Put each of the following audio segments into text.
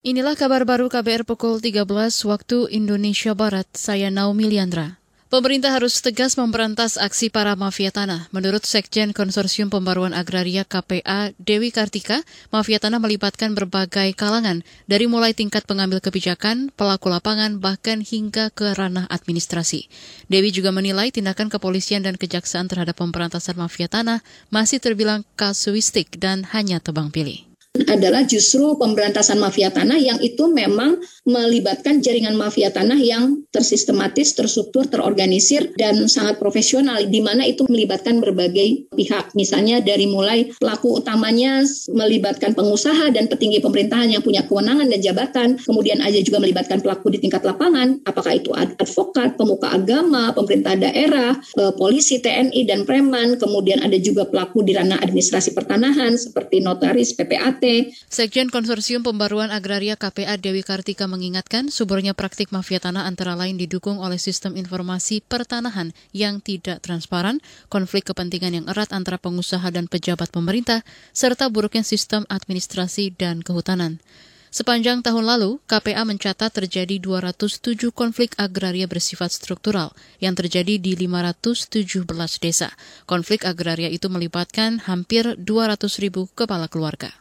Inilah kabar baru KBR pukul 13 waktu Indonesia Barat. Saya Naomi Liandra. Pemerintah harus tegas memberantas aksi para mafia tanah. Menurut Sekjen Konsorsium Pembaruan Agraria KPA Dewi Kartika, mafia tanah melibatkan berbagai kalangan, dari mulai tingkat pengambil kebijakan, pelaku lapangan, bahkan hingga ke ranah administrasi. Dewi juga menilai tindakan kepolisian dan kejaksaan terhadap pemberantasan mafia tanah masih terbilang kasuistik dan hanya tebang pilih adalah justru pemberantasan mafia tanah yang itu memang melibatkan jaringan mafia tanah yang tersistematis, terstruktur, terorganisir dan sangat profesional di mana itu melibatkan berbagai pihak. Misalnya dari mulai pelaku utamanya melibatkan pengusaha dan petinggi pemerintahan yang punya kewenangan dan jabatan, kemudian aja juga melibatkan pelaku di tingkat lapangan, apakah itu advokat, pemuka agama, pemerintah daerah, eh, polisi, TNI dan preman, kemudian ada juga pelaku di ranah administrasi pertanahan seperti notaris, PPAT, Sekjen Konsorsium Pembaruan Agraria KPA Dewi Kartika mengingatkan suburnya praktik mafia tanah antara lain didukung oleh sistem informasi pertanahan yang tidak transparan, konflik kepentingan yang erat antara pengusaha dan pejabat pemerintah, serta buruknya sistem administrasi dan kehutanan. Sepanjang tahun lalu, KPA mencatat terjadi 207 konflik agraria bersifat struktural yang terjadi di 517 desa. Konflik agraria itu melibatkan hampir 200 ribu kepala keluarga.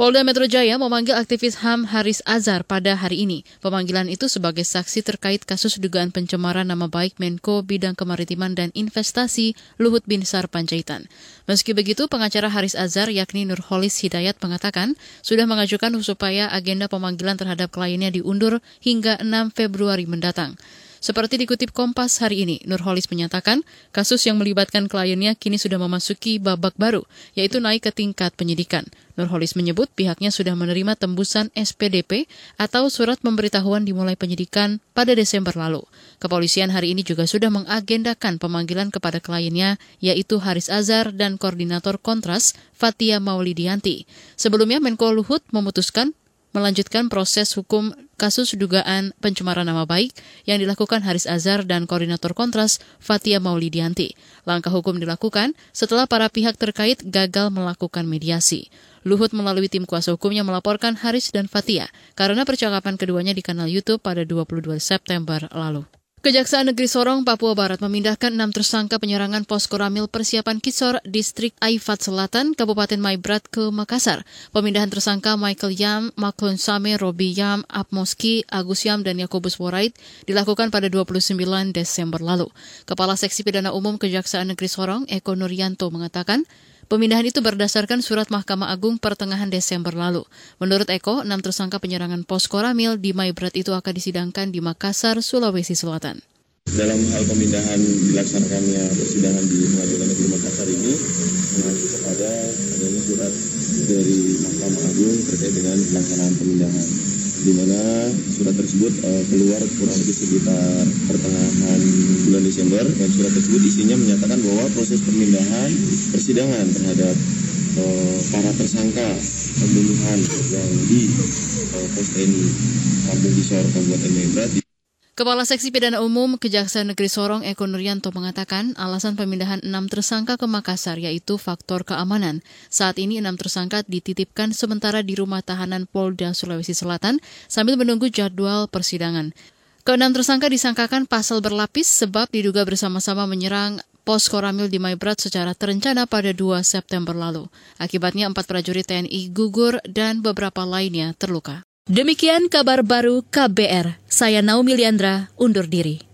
Polda Metro Jaya memanggil aktivis HAM Haris Azhar pada hari ini. Pemanggilan itu sebagai saksi terkait kasus dugaan pencemaran nama baik Menko Bidang Kemaritiman dan Investasi Luhut Binsar Panjaitan. Meski begitu, pengacara Haris Azhar yakni Nurholis Hidayat mengatakan sudah mengajukan supaya agenda pemanggilan terhadap kliennya diundur hingga 6 Februari mendatang. Seperti dikutip Kompas hari ini, Nurholis menyatakan kasus yang melibatkan kliennya kini sudah memasuki babak baru, yaitu naik ke tingkat penyidikan. Nurholis menyebut pihaknya sudah menerima tembusan SPDP atau surat pemberitahuan dimulai penyidikan pada Desember lalu. Kepolisian hari ini juga sudah mengagendakan pemanggilan kepada kliennya, yaitu Haris Azhar dan Koordinator Kontras Fatia Maulidianti. Sebelumnya Menko Luhut memutuskan melanjutkan proses hukum kasus dugaan pencemaran nama baik yang dilakukan Haris Azhar dan Koordinator Kontras Fatia Maulidianti. Langkah hukum dilakukan setelah para pihak terkait gagal melakukan mediasi. Luhut melalui tim kuasa hukumnya melaporkan Haris dan Fatia karena percakapan keduanya di kanal YouTube pada 22 September lalu. Kejaksaan Negeri Sorong, Papua Barat memindahkan enam tersangka penyerangan pos koramil persiapan Kisor, Distrik Aifat Selatan, Kabupaten Maibrat ke Makassar. Pemindahan tersangka Michael Yam, Maklon Same, Robi Yam, Apmoski, Agus Yam, dan Yakobus Worait dilakukan pada 29 Desember lalu. Kepala Seksi Pidana Umum Kejaksaan Negeri Sorong, Eko Nuryanto, mengatakan Pemindahan itu berdasarkan surat Mahkamah Agung pertengahan Desember lalu. Menurut Eko, enam tersangka penyerangan pos Koramil di Maibrat itu akan disidangkan di Makassar, Sulawesi Selatan. Dalam hal pemindahan dilaksanakannya persidangan di Pengadilan Negeri Makassar ini mengacu kepada adanya surat dari Mahkamah Agung terkait dengan pelaksanaan pemindahan di mana surat tersebut uh, keluar kurang lebih sekitar bulan Desember dan surat tersebut isinya menyatakan bahwa proses pemindahan persidangan terhadap uh, para tersangka pembunuhan yang di uh, pos TNI Kampung Kisor Kabupaten Maibrat Kepala Seksi Pidana Umum Kejaksaan Negeri Sorong Eko Nuryanto mengatakan alasan pemindahan enam tersangka ke Makassar yaitu faktor keamanan. Saat ini enam tersangka dititipkan sementara di rumah tahanan Polda Sulawesi Selatan sambil menunggu jadwal persidangan. Keenam tersangka disangkakan pasal berlapis sebab diduga bersama-sama menyerang pos Koramil di Maibrat secara terencana pada 2 September lalu. Akibatnya empat prajurit TNI gugur dan beberapa lainnya terluka. Demikian kabar baru KBR. Saya Naomi Liandra, undur diri.